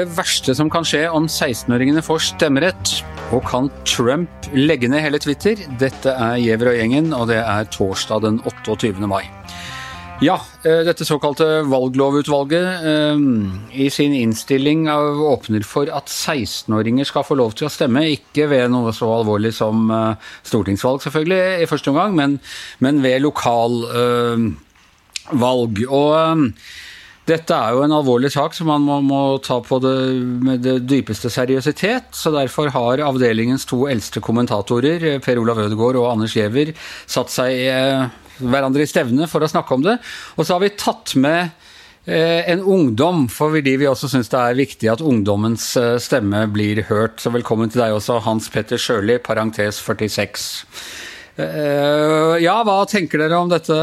det verste som kan skje om 16-åringene får stemmerett? Og kan Trump legge ned hele Twitter? Dette er Giæver og gjengen, og det er torsdag den 28. mai. Ja, eh, dette såkalte valglovutvalget eh, i sin innstilling åpner for at 16-åringer skal få lov til å stemme, ikke ved noe så alvorlig som eh, stortingsvalg, selvfølgelig, i første omgang, men, men ved lokalvalg. Og dette er jo en alvorlig sak som man må, må ta på det med det dypeste seriøsitet. så Derfor har avdelingens to eldste kommentatorer, Per Olav Ødegaard og Anders Giæver, satt seg hverandre i stevne for å snakke om det. Og så har vi tatt med eh, en ungdom, fordi vi også syns det er viktig at ungdommens eh, stemme blir hørt. Så velkommen til deg også, Hans Petter Sjøli, parentes 46. Uh, ja, hva tenker dere om dette,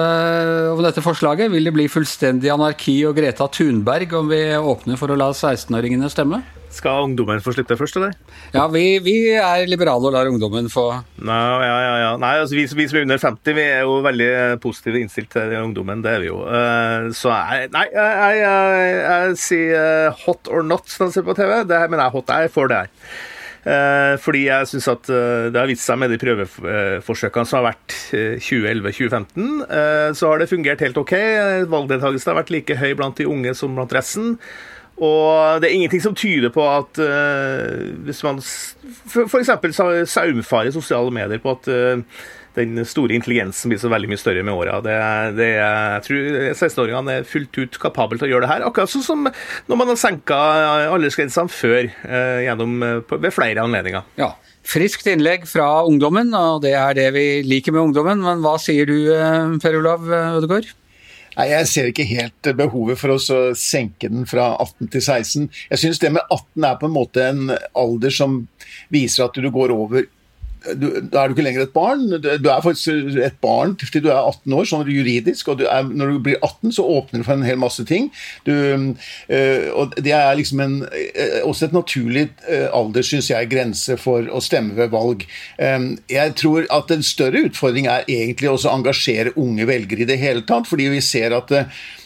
om dette, forslaget? Vil det bli fullstendig anarki og Greta Thunberg om vi åpner for å la 16-åringene stemme? Skal ungdommen få slippe først, eller? Ja, vi, vi er liberale og lar ungdommen få Nei, ja, ja, ja. Nei, altså, vi, vi, som er under 50, vi er jo veldig positive innstilt til ungdommen. Det er vi jo. Uh, så jeg, nei, jeg, jeg, jeg sier hot or not når jeg ser på TV. Det her mener jeg hot. Jeg er for det her. Uh, fordi jeg syns at uh, det har vist seg med de prøveforsøkene som har vært 2011-2015, så har det fungert helt OK. Valgdeltakelsen har vært like høy blant de unge som blant resten. Og det er ingenting som tyder på at uh, hvis man f.eks. saumfarer sosiale medier på at uh, den store intelligensen blir så veldig mye større med åra. Jeg tror 16-åringene er fullt ut kapable til å gjøre det her. Akkurat sånn som når man har senka aldersgrensene før uh, gjennom, ved flere anledninger. Ja. Friskt innlegg fra ungdommen, og det er det vi liker med ungdommen. Men hva sier du, Per Olav Ødegaard? Nei, Jeg ser ikke helt eh, behovet for å senke den fra 18 til 16. Jeg syns det med 18 er på en måte en alder som viser at du går over du, da er du ikke lenger et barn. Du er faktisk et barn til du er 18 år, sånn juridisk. Og du er, når du blir 18, så åpner du for en hel masse ting. Du, øh, og det er liksom en, øh, også et naturlig øh, alder, syns jeg, grense for å stemme ved valg. Um, jeg tror at en større utfordring er egentlig også å engasjere unge velgere i det hele tatt, fordi vi ser at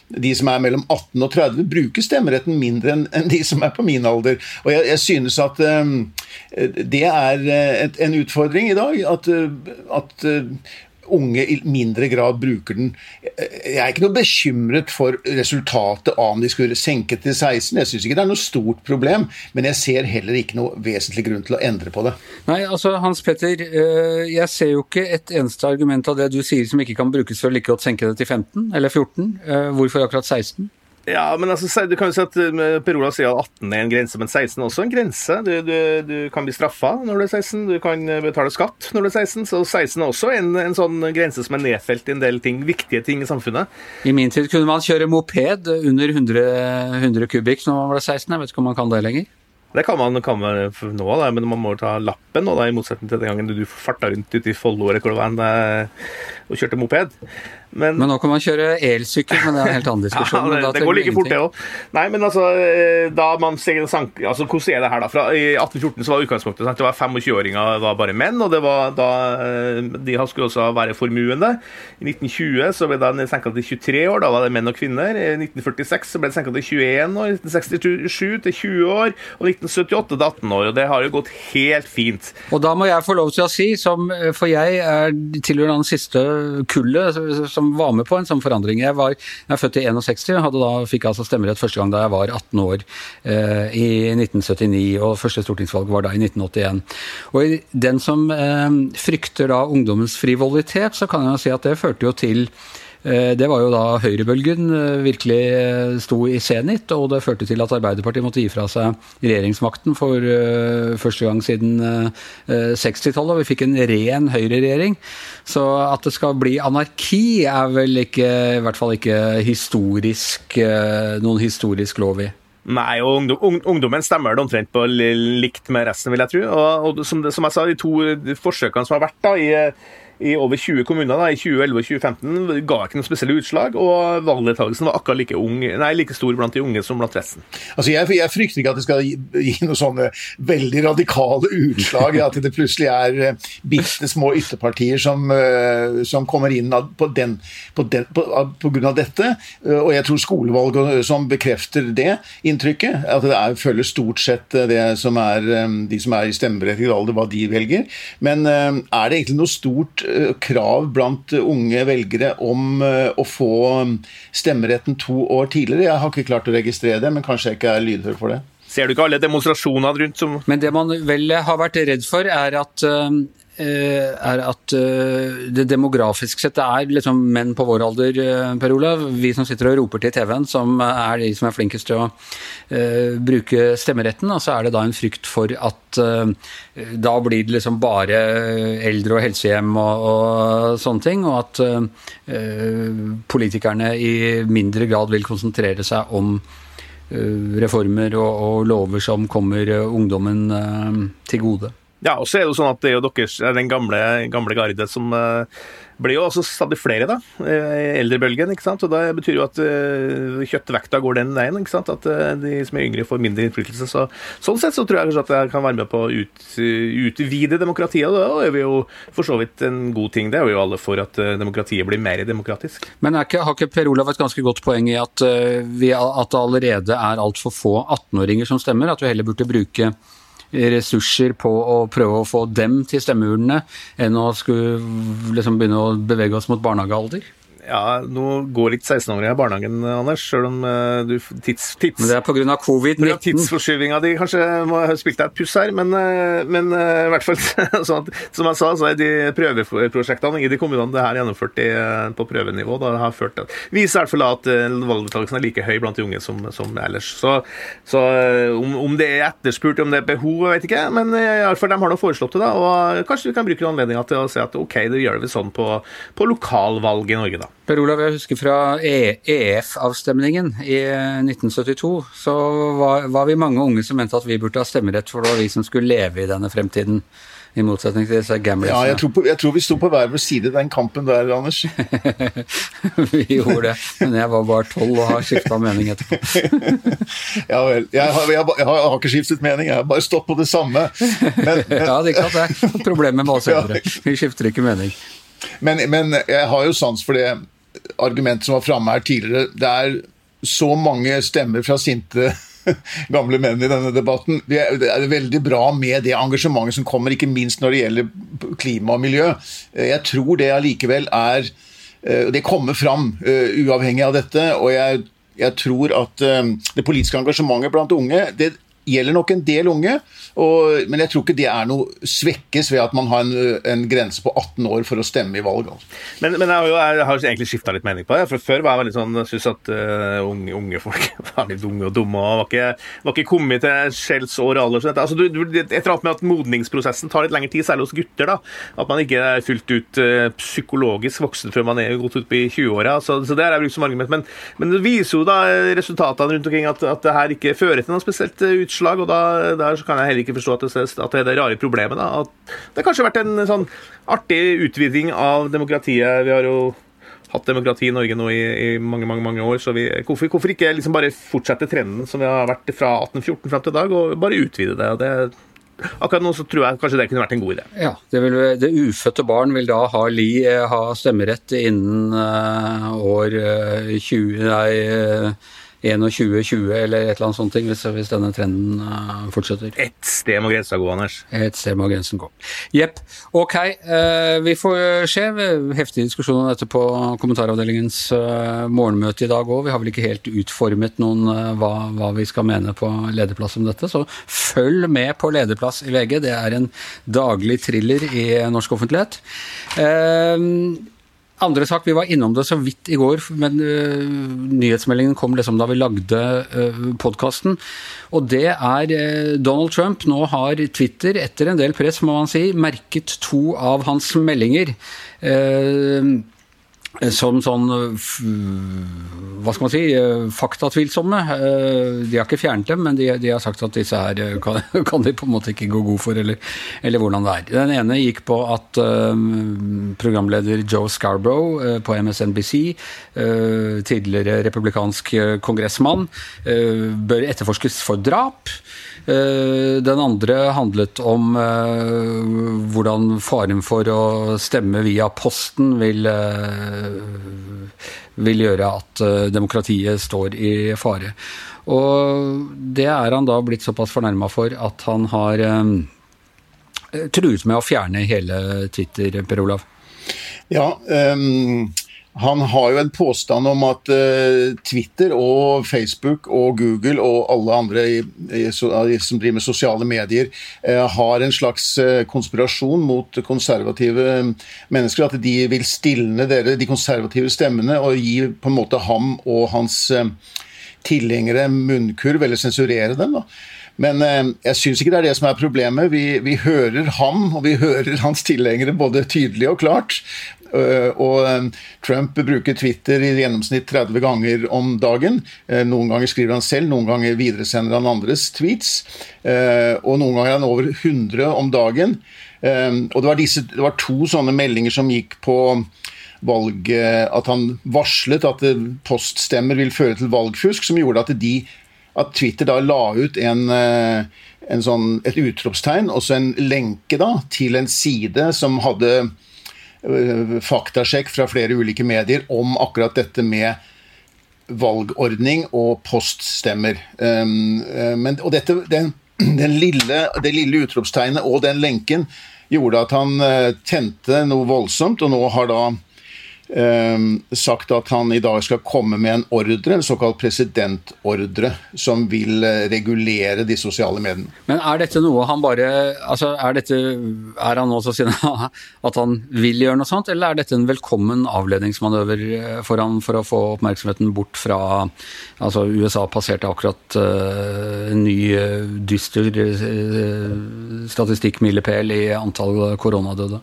de som er mellom 18 og 30, bruker stemmeretten mindre enn de som er på min alder. Og jeg, jeg synes at um, det er eh, et, en utfordring i dag. At, eh, at uh, unge i mindre grad bruker den. Jeg er ikke noe bekymret for resultatet av om de skulle senke til 16. Jeg syns ikke det er noe stort problem, men jeg ser heller ikke noe vesentlig grunn til å endre på det. Nei, altså Hans Petter, jeg ser jo ikke et eneste argument av det du sier som ikke kan brukes for å like godt senke det til 15 eller 14. Hvorfor akkurat 16? Ja, men altså, du kan jo si at eh, Per Olav sier at 18 er en grense, men 16 er også en grense. Du, du, du, kan bli straffa når du er 16, du kan eh, betale skatt når du er 16. Så 16 er også en, en sånn grense som er nedfelt i en del ting, viktige ting i samfunnet. I min tid kunne man kjøre moped under 100, 100 kubikk når man var 16. Jeg vet ikke om man kan det lenger. Det kan man, kan man nå, da, men man må ta lappen nå, da, i motsetning til den gangen du farta rundt ute i Follo eller hvor det var, og kjørte moped. Men, men, nå kan man kjøre elsykkel, men det er en helt annen diskusjon. ja, det, det går like fort, det òg. Nei, men altså, eh, da man sank, altså Hvordan er det her, da? Fra, I 1814 så var utgangspunktet sant? det var 25-åringer var bare menn, og det var da eh, de skulle også være formuende. I 1920 så ble det senka til 23 år, da var det menn og kvinner. I 1946 så ble det senka til 21 år, 1967 til 20 år, og 1978 til 18 år. Og det har jo gått helt fint. Og da må jeg få lov til å si, som, for jeg er tilhører den siste kullet som var med på en sånn forandring. Jeg, var, jeg er født i 61 og da fikk altså stemmerett første gang da jeg var 18 år eh, i 1979. Og første stortingsvalg var da i 1981. Og den som eh, frykter da ungdommens frivolitet, så kan jeg jo si at det førte jo til det var jo da høyrebølgen eh, virkelig eh, sto i senit, og det førte til at Arbeiderpartiet måtte gi fra seg regjeringsmakten for første gang siden 60-tallet. og Vi fikk en ren høyreregjering. Så at det skal bli anarki, er vel ikke, i hvert fall ikke historisk, noen historisk lov i. Nei, og ungdom, ungdommen stemmer det omtrent på likt med resten, vil jeg tro. Og, og som, som, jeg sa, de to forsøkene som har vært da i i over 20 kommuner da, i 2011 og 2015 ga ikke noe spesielle utslag, og valgdeltakelsen var akkurat like, ung, nei, like, stor blant de unge som blant resten. Altså, jeg, jeg, frykter ikke at det skal gi, gi noen sånne veldig radikale utslag, at det plutselig er uh, bitte små ytterpartier som, uh, som kommer inn på, den, på, den, på, på grunn av dette. Uh, og jeg tror skolevalget som bekrefter det inntrykket, at det er, følger stort sett det som er de som er i stemmeberettiget alder, hva de velger. Men er det egentlig noe stort Eh, krav blant unge velgere om eh, å få stemmeretten to år tidligere. Jeg har ikke klart å registrere det, men kanskje jeg ikke er lydhør for det. Ser du ikke alle demonstrasjonene rundt som Men det man vel har vært redd for, er at uh, Eh, er at eh, det demografisk sett er liksom menn på vår alder, eh, Per Olav. Vi som sitter og roper til TV-en, som er de som er flinkest til å bruke stemmeretten. Og så er det da en frykt for at da blir det liksom bare eldre og helsehjem og, og sånne ting. Og at politikerne i mindre grad vil konsentrere seg om reformer og, og lover som kommer ungdommen til gode. Ja, og så er det jo sånn at det er jo deres, den gamle, gamle garde som uh, blir jo også stadig flere, da. i eldrebølgen, ikke sant. Og det betyr jo at uh, kjøttvekta går den veien, ikke sant. At uh, de som er yngre, får mindre innflytelse. Så, sånn sett så tror jeg kanskje at det kan være med på å ut, utvide demokratiet. Og da er vi jo for så vidt en god ting. Det er jo alle for at demokratiet blir mer demokratisk. Men ikke, har ikke Per Olav et ganske godt poeng i at, vi, at det allerede er altfor få 18-åringer som stemmer? At vi heller burde bruke ressurser på å prøve å få dem til stemmeurnene, enn å skulle liksom begynne å bevege oss mot barnehagealder? Ja, nå går ikke 16-åringer i barnehagen, Anders, sjøl om uh, du tids, tids, Men det er pga. covid-19? Tidsforskyvinga di kanskje må ha spilt deg et puss her, men, uh, men uh, i hvert fall sånn at, Som jeg sa, så er de prøveprosjektene i de kommunene det her gjennomført i, på prøvenivå, da har ført til viser i hvert fall at valgdeltakelsen er like høy blant de unge som, som ellers. Så, så om, om, det er etterspurt, om det er behov, jeg vet ikke, men i alle fall de har nå foreslått det, da, og kanskje vi kan bruke anledninga til å si at OK, det gjør vi sånn på, på lokalvalg i Norge, da. Per Olav, jeg husker fra EF-avstemningen i 1972, så var, var, vi mange unge som mente at vi burde ha stemmerett, for det var vi som skulle leve i denne fremtiden. I motsetning til disse gamblersene. Ja, jeg tror, på, jeg tror vi sto på hver vår side i den kampen der, Anders. vi gjorde det, men jeg var bare tolv og har skifta mening etterpå. ja vel. Jeg har, jeg, har, jeg har, ikke skiftet mening, jeg har bare stått på det samme. Men, men... ja, det er klart det er problemet med oss eldre. Vi skifter ikke mening. Men, men, jeg har jo sans for det argumentet som var framme her tidligere. Det er så mange stemmer fra sinte gamle menn i denne debatten. Det er veldig bra med det engasjementet som kommer, ikke minst når det gjelder klima og miljø. Jeg tror det allikevel er eh, Det kommer fram uh, uavhengig av dette. og jeg, jeg tror at uh, det politiske engasjementet blant unge det gjelder nok en del unge, og, men jeg tror ikke det er noe svekkes ved at man har en, en grense på 18 år for å stemme i valg. Altså. Men, men, jeg, har jo, jeg har egentlig skifta litt mening på det. for Før var jeg veldig sånn, syntes at uh, unge, unge, folk var litt unge og dumme og var ikke, var ikke kommet til skjellsår alder. Sånn. Altså, du, du, eller annet med at modningsprosessen tar litt lengre tid, særlig hos gutter. da, At man ikke er fullt ut uh, psykologisk voksen før man er gått ut i 20-åra. Så, så, det har jeg brukt som argument. Men, men, det viser jo da resultatene rundt omkring at, at det her ikke fører til noe spesielt utslag utslag, og da, der kan jeg heller ikke forstå at det, at det er det rare problemet. Da. At det har kanskje vært en sånn artig utviding av demokratiet. Vi har jo hatt demokrati i Norge nå i, i mange mange, mange år, så vi, hvorfor, hvorfor, ikke liksom bare fortsette trenden som vi har vært fra 1814 fram til i dag, og bare utvide det? og det Akkurat nå så tror jeg kanskje det kunne vært en god idé. Ja, Det, vil, det ufødte barn vil da ha, li, ha stemmerett innen uh, år uh, 20 Nei, 21-20 eller et eller annet sånt, hvis, hvis denne trenden uh, fortsetter. Ett sted må grensa gå, Anders. Et sted må grensen gå. Jepp. Ok, uh, vi får se. Heftig diskusjon om dette på kommentaravdelingens uh, morgenmøte i dag òg. Vi har vel ikke helt utformet noen hva, hva, vi skal mene på lederplass om dette, så følg med på lederplass i VG. Det er en daglig thriller i norsk offentlighet. Uh, andre sak, Vi var innom det så vidt i går, men uh, nyhetsmeldingen kom liksom da vi lagde uh, øh, podkasten. Og det er uh, Donald Trump. Nå har Twitter, etter en del press, må man si, merket to av hans meldinger. Uh, som sånn hva skal man si, faktatvilsomme. De har ikke fjernet dem, men de, de har sagt at disse her kan, kan, de på en måte ikke gå god for, eller, eller, hvordan det er. Den ene gikk på at programleder Joe Scarborough på MSNBC, tidligere republikansk kongressmann, bør etterforskes for drap. Den andre handlet om hvordan faren for å stemme via posten vil vil gjøre at eh, demokratiet står i fare. Og det er han da blitt såpass fornærma for at han har um, truet med å fjerne hele Twitter, Per Olav. Ja, um han har jo en påstand om at uh, Twitter og Facebook og Google og alle andre i, i, som driver med sosiale medier, uh, har en slags uh, konspirasjon mot konservative mennesker. At de vil stilne dere, de konservative stemmene og gi på en måte ham og hans tilhengere munnkurv, eller sensurere dem. da. Men jeg syns ikke det er det som er problemet. Vi, vi, hører ham og vi hører hans tilhengere både tydelig og klart. Eh, og eh, Trump bruker Twitter i gjennomsnitt 30 ganger om dagen. Eh, noen ganger skriver han selv, noen ganger videresender han andres tweets. Og noen ganger er han over 100 om dagen. Og det var, disse, det var to sånne meldinger som gikk på valg At han varslet at poststemmer vil føre til valgfusk, som gjorde at, de, at Twitter da la ut en, en sånn, et utropstegn, og så en lenke da, til en side som hadde faktasjekk fra flere ulike medier om akkurat dette med valgordning og poststemmer. Um, eh, men, og dette, den, den lille, det lille utropstegnet og den lenken gjorde at han eh, tente noe voldsomt, og nå har da Ehm, sagt at han i dag skal komme med en ordre, en såkalt presidentordre, som vil eh, regulere de sosiale mediene. Men er dette noe han bare altså Er, dette, er han nå så sinna at han vil gjøre noe sånt, eller er dette en velkommen avledningsmanøver eh, for han for å få oppmerksomheten bort fra Altså, USA passerte akkurat uh, ny dyster uh, statistikkmilepæl i antall koronadøde.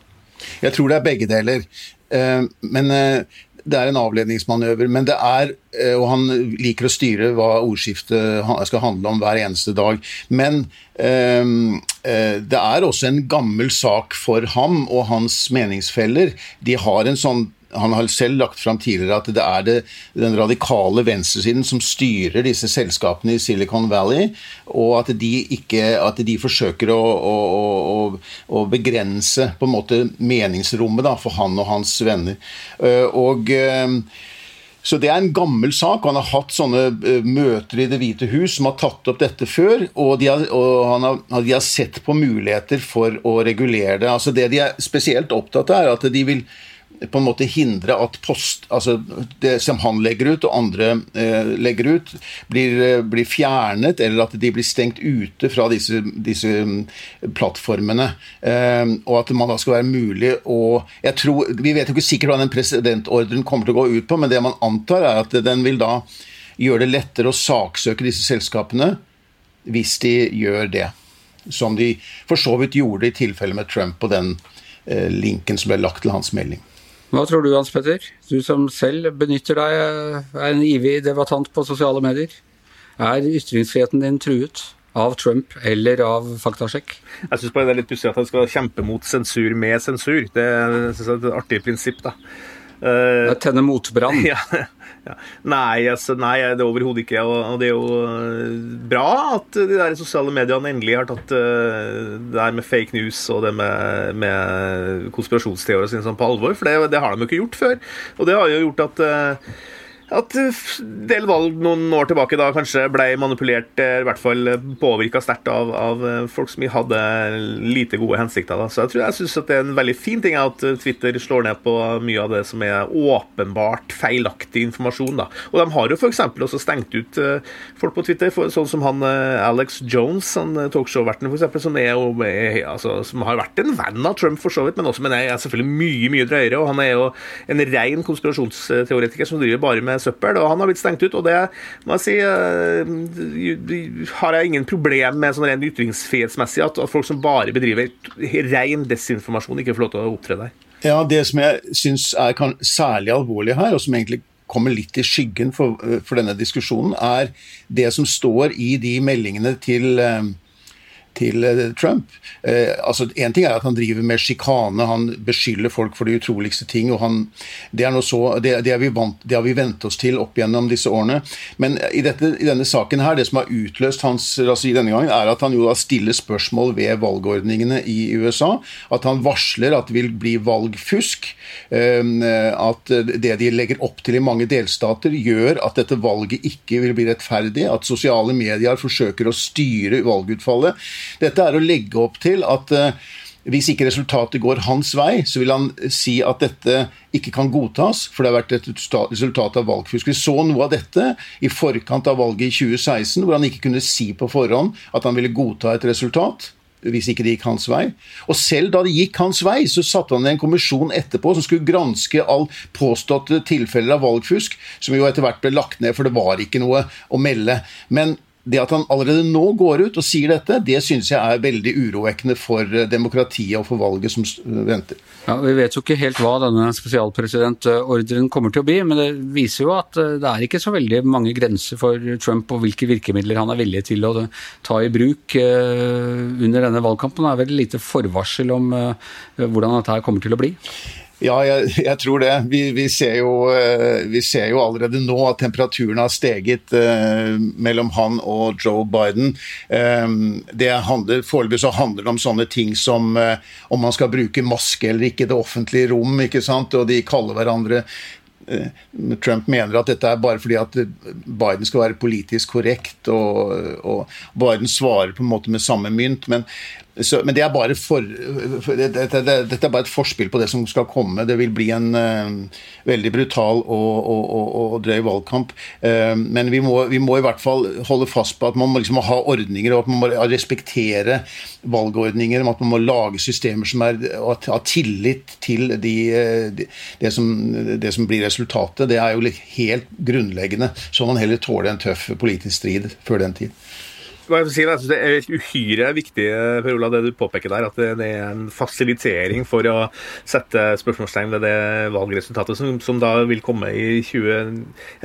Jeg tror det er begge deler. Eh, men eh, det er en avledningsmanøver. Men det er, eh, og han liker å styre hva ordskiftet skal handle om hver eneste dag. Men det er også en gammel sak for ham og hans meningsfeller. De har en sånn han har selv lagt fram tidligere at det er det, den radikale venstresiden som styrer disse selskapene i Silicon Valley, og at de, ikke, at de forsøker å, å, å, å, begrense på en måte meningsrommet da, for han og hans venner. Eh, og eh, så Det er en gammel sak. Han har hatt sånne eh, møter i Det hvite hus som har tatt opp dette før. Og de har, og har, de har sett på muligheter for å regulere det. Altså Det de er spesielt opptatt av, er at de vil på en måte hindre at post, altså det som han legger ut og andre eh, legger ut, blir, eh, blir, fjernet, eller at de blir stengt ute fra disse, disse mm, plattformene. Eh, og at man da skal være mulig å jeg tror, Vi vet jo ikke sikkert hva den presidentordren kommer til å gå ut på, men det man antar, er at den vil da gjøre det lettere å saksøke disse selskapene hvis de gjør det. Som de for så vidt gjorde i tilfellet med Trump og den eh, linken som ble lagt til hans melding. Hva tror du Hans Petter, du som selv benytter deg er en ivrig debattant på sosiale medier. Er ytringsfriheten din truet? Av Trump eller av faktasjekk? Jeg syns det er litt pussig at han skal kjempe mot sensur med sensur. Det er et artig prinsipp, da. Uh, Tenne motbrann? Ja, ja. Nei, altså, nei, det er overhodet ikke. Og, det er jo eh, bra at de der sosiale mediene endelig har tatt uh, det der med fake news og det med, med konspirasjonsteorier sånn på alvor, for det, det, har de jo ikke gjort før. Og det har jo gjort at uh, at en del valg noen år tilbake da kanskje ble manipulert, eh, i hvert fall påvirka sterkt av, av, eh, folk som hadde lite gode hensikter. Da. Så jeg tror jeg syns det er en veldig fin ting at Twitter slår ned på mye av det som er åpenbart feilaktig informasjon. Da. Og de har jo f.eks. også stengt ut eh, folk på Twitter, sånn som han Alex Jones, han talkshow-verten f.eks., som, er altså, som har vært en venn av Trump for så vidt, men også men er selvfølgelig mye, mye drøyere. Og han er jo en ren konspirasjonsteoretiker som driver bare med søppel, og han har blitt stengt ut. Og det må jeg si uh, har jeg ingen problem med sånn rent ytringsfrihetsmessig at, at, folk som bare bedriver ren desinformasjon, ikke får lov til å opptre der. Ja, Det som jeg syns er særlig alvorlig her, og som egentlig kommer litt i skyggen for, for, denne diskusjonen, er det som står i de meldingene til til eh, Trump. Eh, altså, en ting er at han driver med sjikane, han beskylder folk for de utroligste ting. og han, Det, så, det, det, vi vant, det, har vi vent oss til opp gjennom disse årene. Men i, dette, i, denne saken her, det som har utløst hans raseri denne gangen, er at han jo da stiller spørsmål ved valgordningene i USA. At han varsler at det vil bli valgfusk. Eh, at det de legger opp til i mange delstater, gjør at dette valget ikke vil bli rettferdig. At sosiale medier forsøker å styre valgutfallet. Dette er å legge opp til at eh, hvis ikke resultatet går hans vei, så vil han si at dette ikke kan godtas, for det har vært et resultat av valgfusk. Vi så noe av dette i forkant av valget i 2016, hvor han ikke kunne si på forhånd at han ville godta et resultat hvis ikke det gikk hans vei. Og selv da det gikk hans vei, så satte han ned en kommisjon etterpå som skulle granske all påståtte tilfeller av valgfusk, som jo etter hvert ble lagt ned, for det var ikke noe å melde. Men det at han allerede nå går ut og sier dette, det synes jeg er veldig urovekkende for eh, demokratiet og for valget som venter. Ja, Vi vet jo ikke helt hva denne spesialpresidentordren kommer til å bli, men det viser jo at eh, det er ikke så veldig mange grenser for Trump og hvilke virkemidler han er villig til å ta i bruk eh, under denne valgkampen. Det er vel lite forvarsel om hvordan dette kommer til å bli? Ja, jeg, jeg, tror det. Vi, vi, ser jo, eh, vi, ser jo, allerede nå at temperaturen har steget eh, mellom han og Joe Biden. Eh, det handler, Foreløpig så handler det om sånne ting som eh, om man skal bruke maske eller ikke i det offentlige rom. ikke sant? Og de kaller hverandre eh, Trump mener at dette er bare fordi at Biden skal være politisk korrekt, og, og Biden svarer på en måte med samme mynt. Men, så, men det er bare for, dette, det, dette, er bare et forspill på det som skal komme. Det vil bli en uh, veldig brutal og, og, og, og drøy valgkamp. Uh, men vi må, vi må, i hvert fall holde fast på at man må liksom ha ordninger, og at man må respektere valgordninger. At man må lage systemer som er, og ha tillit til de, de, det, som, det, som, blir resultatet. Det er jo helt grunnleggende. Så man heller tåler en tøff politisk strid før den tid. Si, det er uhyre viktig Per Ola, det du påpeker der, at det er en fasilitering for å sette spørsmålstegn ved det valgresultatet som, som da vil komme i, 20,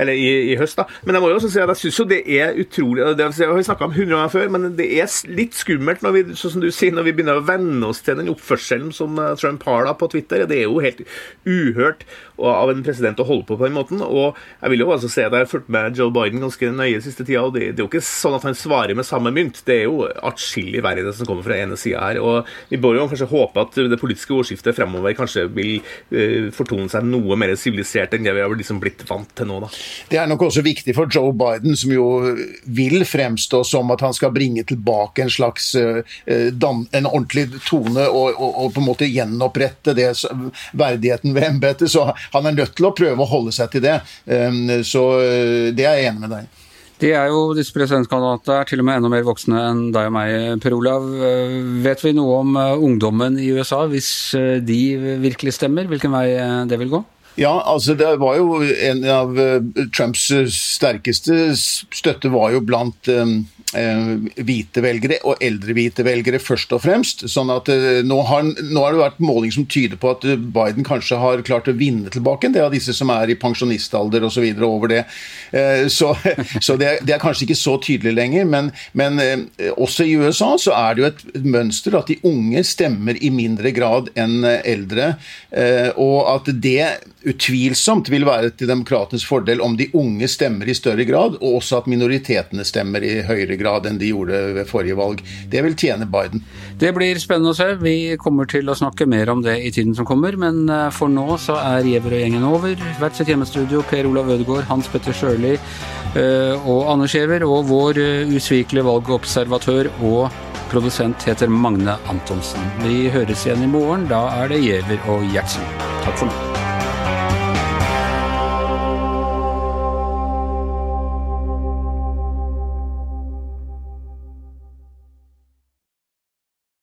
i, i høst. Da. Men jeg må jo også si at jeg syns det er utrolig det har vi snakka om 100 ganger før, men det er litt skummelt når vi, sånn som du sier, når vi begynner å venne oss til den oppførselen som eh, Trump har da på Twitter. Det er jo helt uhørt av en president å holde på på den måten. Og jeg vil jo også se at jeg har fulgt med Joe Biden ganske nøye siste tida, og det, det er jo ikke sånn at han svarer med samme mynt. Det er jo atskillig verre det som kommer fra ene sida her. Og vi bør jo kanskje håpe at det politiske ordskiftet fremover kanskje vil uh, fortone seg noe mer sivilisert enn det vi har liksom blitt vant til nå, da. Det er nok også viktig for Joe Biden, som jo vil fremstå som at han skal bringe tilbake en slags uh, dan, en ordentlig tone og, og, og, på en måte gjenopprette det, verdigheten ved embetet. Så han er nødt til å prøve å holde seg til det. Um, så uh, det er jeg enig med deg i. De er jo, disse presidentkandidatene er til og med enda mer voksne enn deg og meg, Per Olav. Eh, vet vi noe om eh, ungdommen i USA, hvis eh, de virkelig stemmer, hvilken vei det vil gå? Ja, altså det var jo en av Trumps sterkeste støtte var jo blant hvite velgere, og eldre hvite velgere først og fremst. sånn at eh, nå har, nå har, det vært måling som tyder på at Biden kanskje har klart å vinne tilbake en del av disse som er i pensjonistalder osv. over det. Eh, så, så det, det, er kanskje ikke så tydelig lenger. Men, men, også i USA så er det jo et mønster at de unge stemmer i mindre grad enn eldre. Og at det utvilsomt vil være til demokratenes fordel om de unge stemmer i større grad, og også at minoritetene stemmer i høyere grad enn de gjorde ved forrige valg. Det vil tjene Biden. Det blir spennende å se. Vi kommer til å snakke mer om det i tiden som kommer, men eh, for nå så er Giæver og gjengen over. Hvert sitt hjemmestudio, Per Olav Ødegaard, Hans Petter Sjøli eh, og Anders Giæver, og vår eh, usvikelige valgobservatør og produsent heter Magne Antonsen. Vi høres igjen i morgen. Da er det Giæver og Gjertsen. Takk for nå.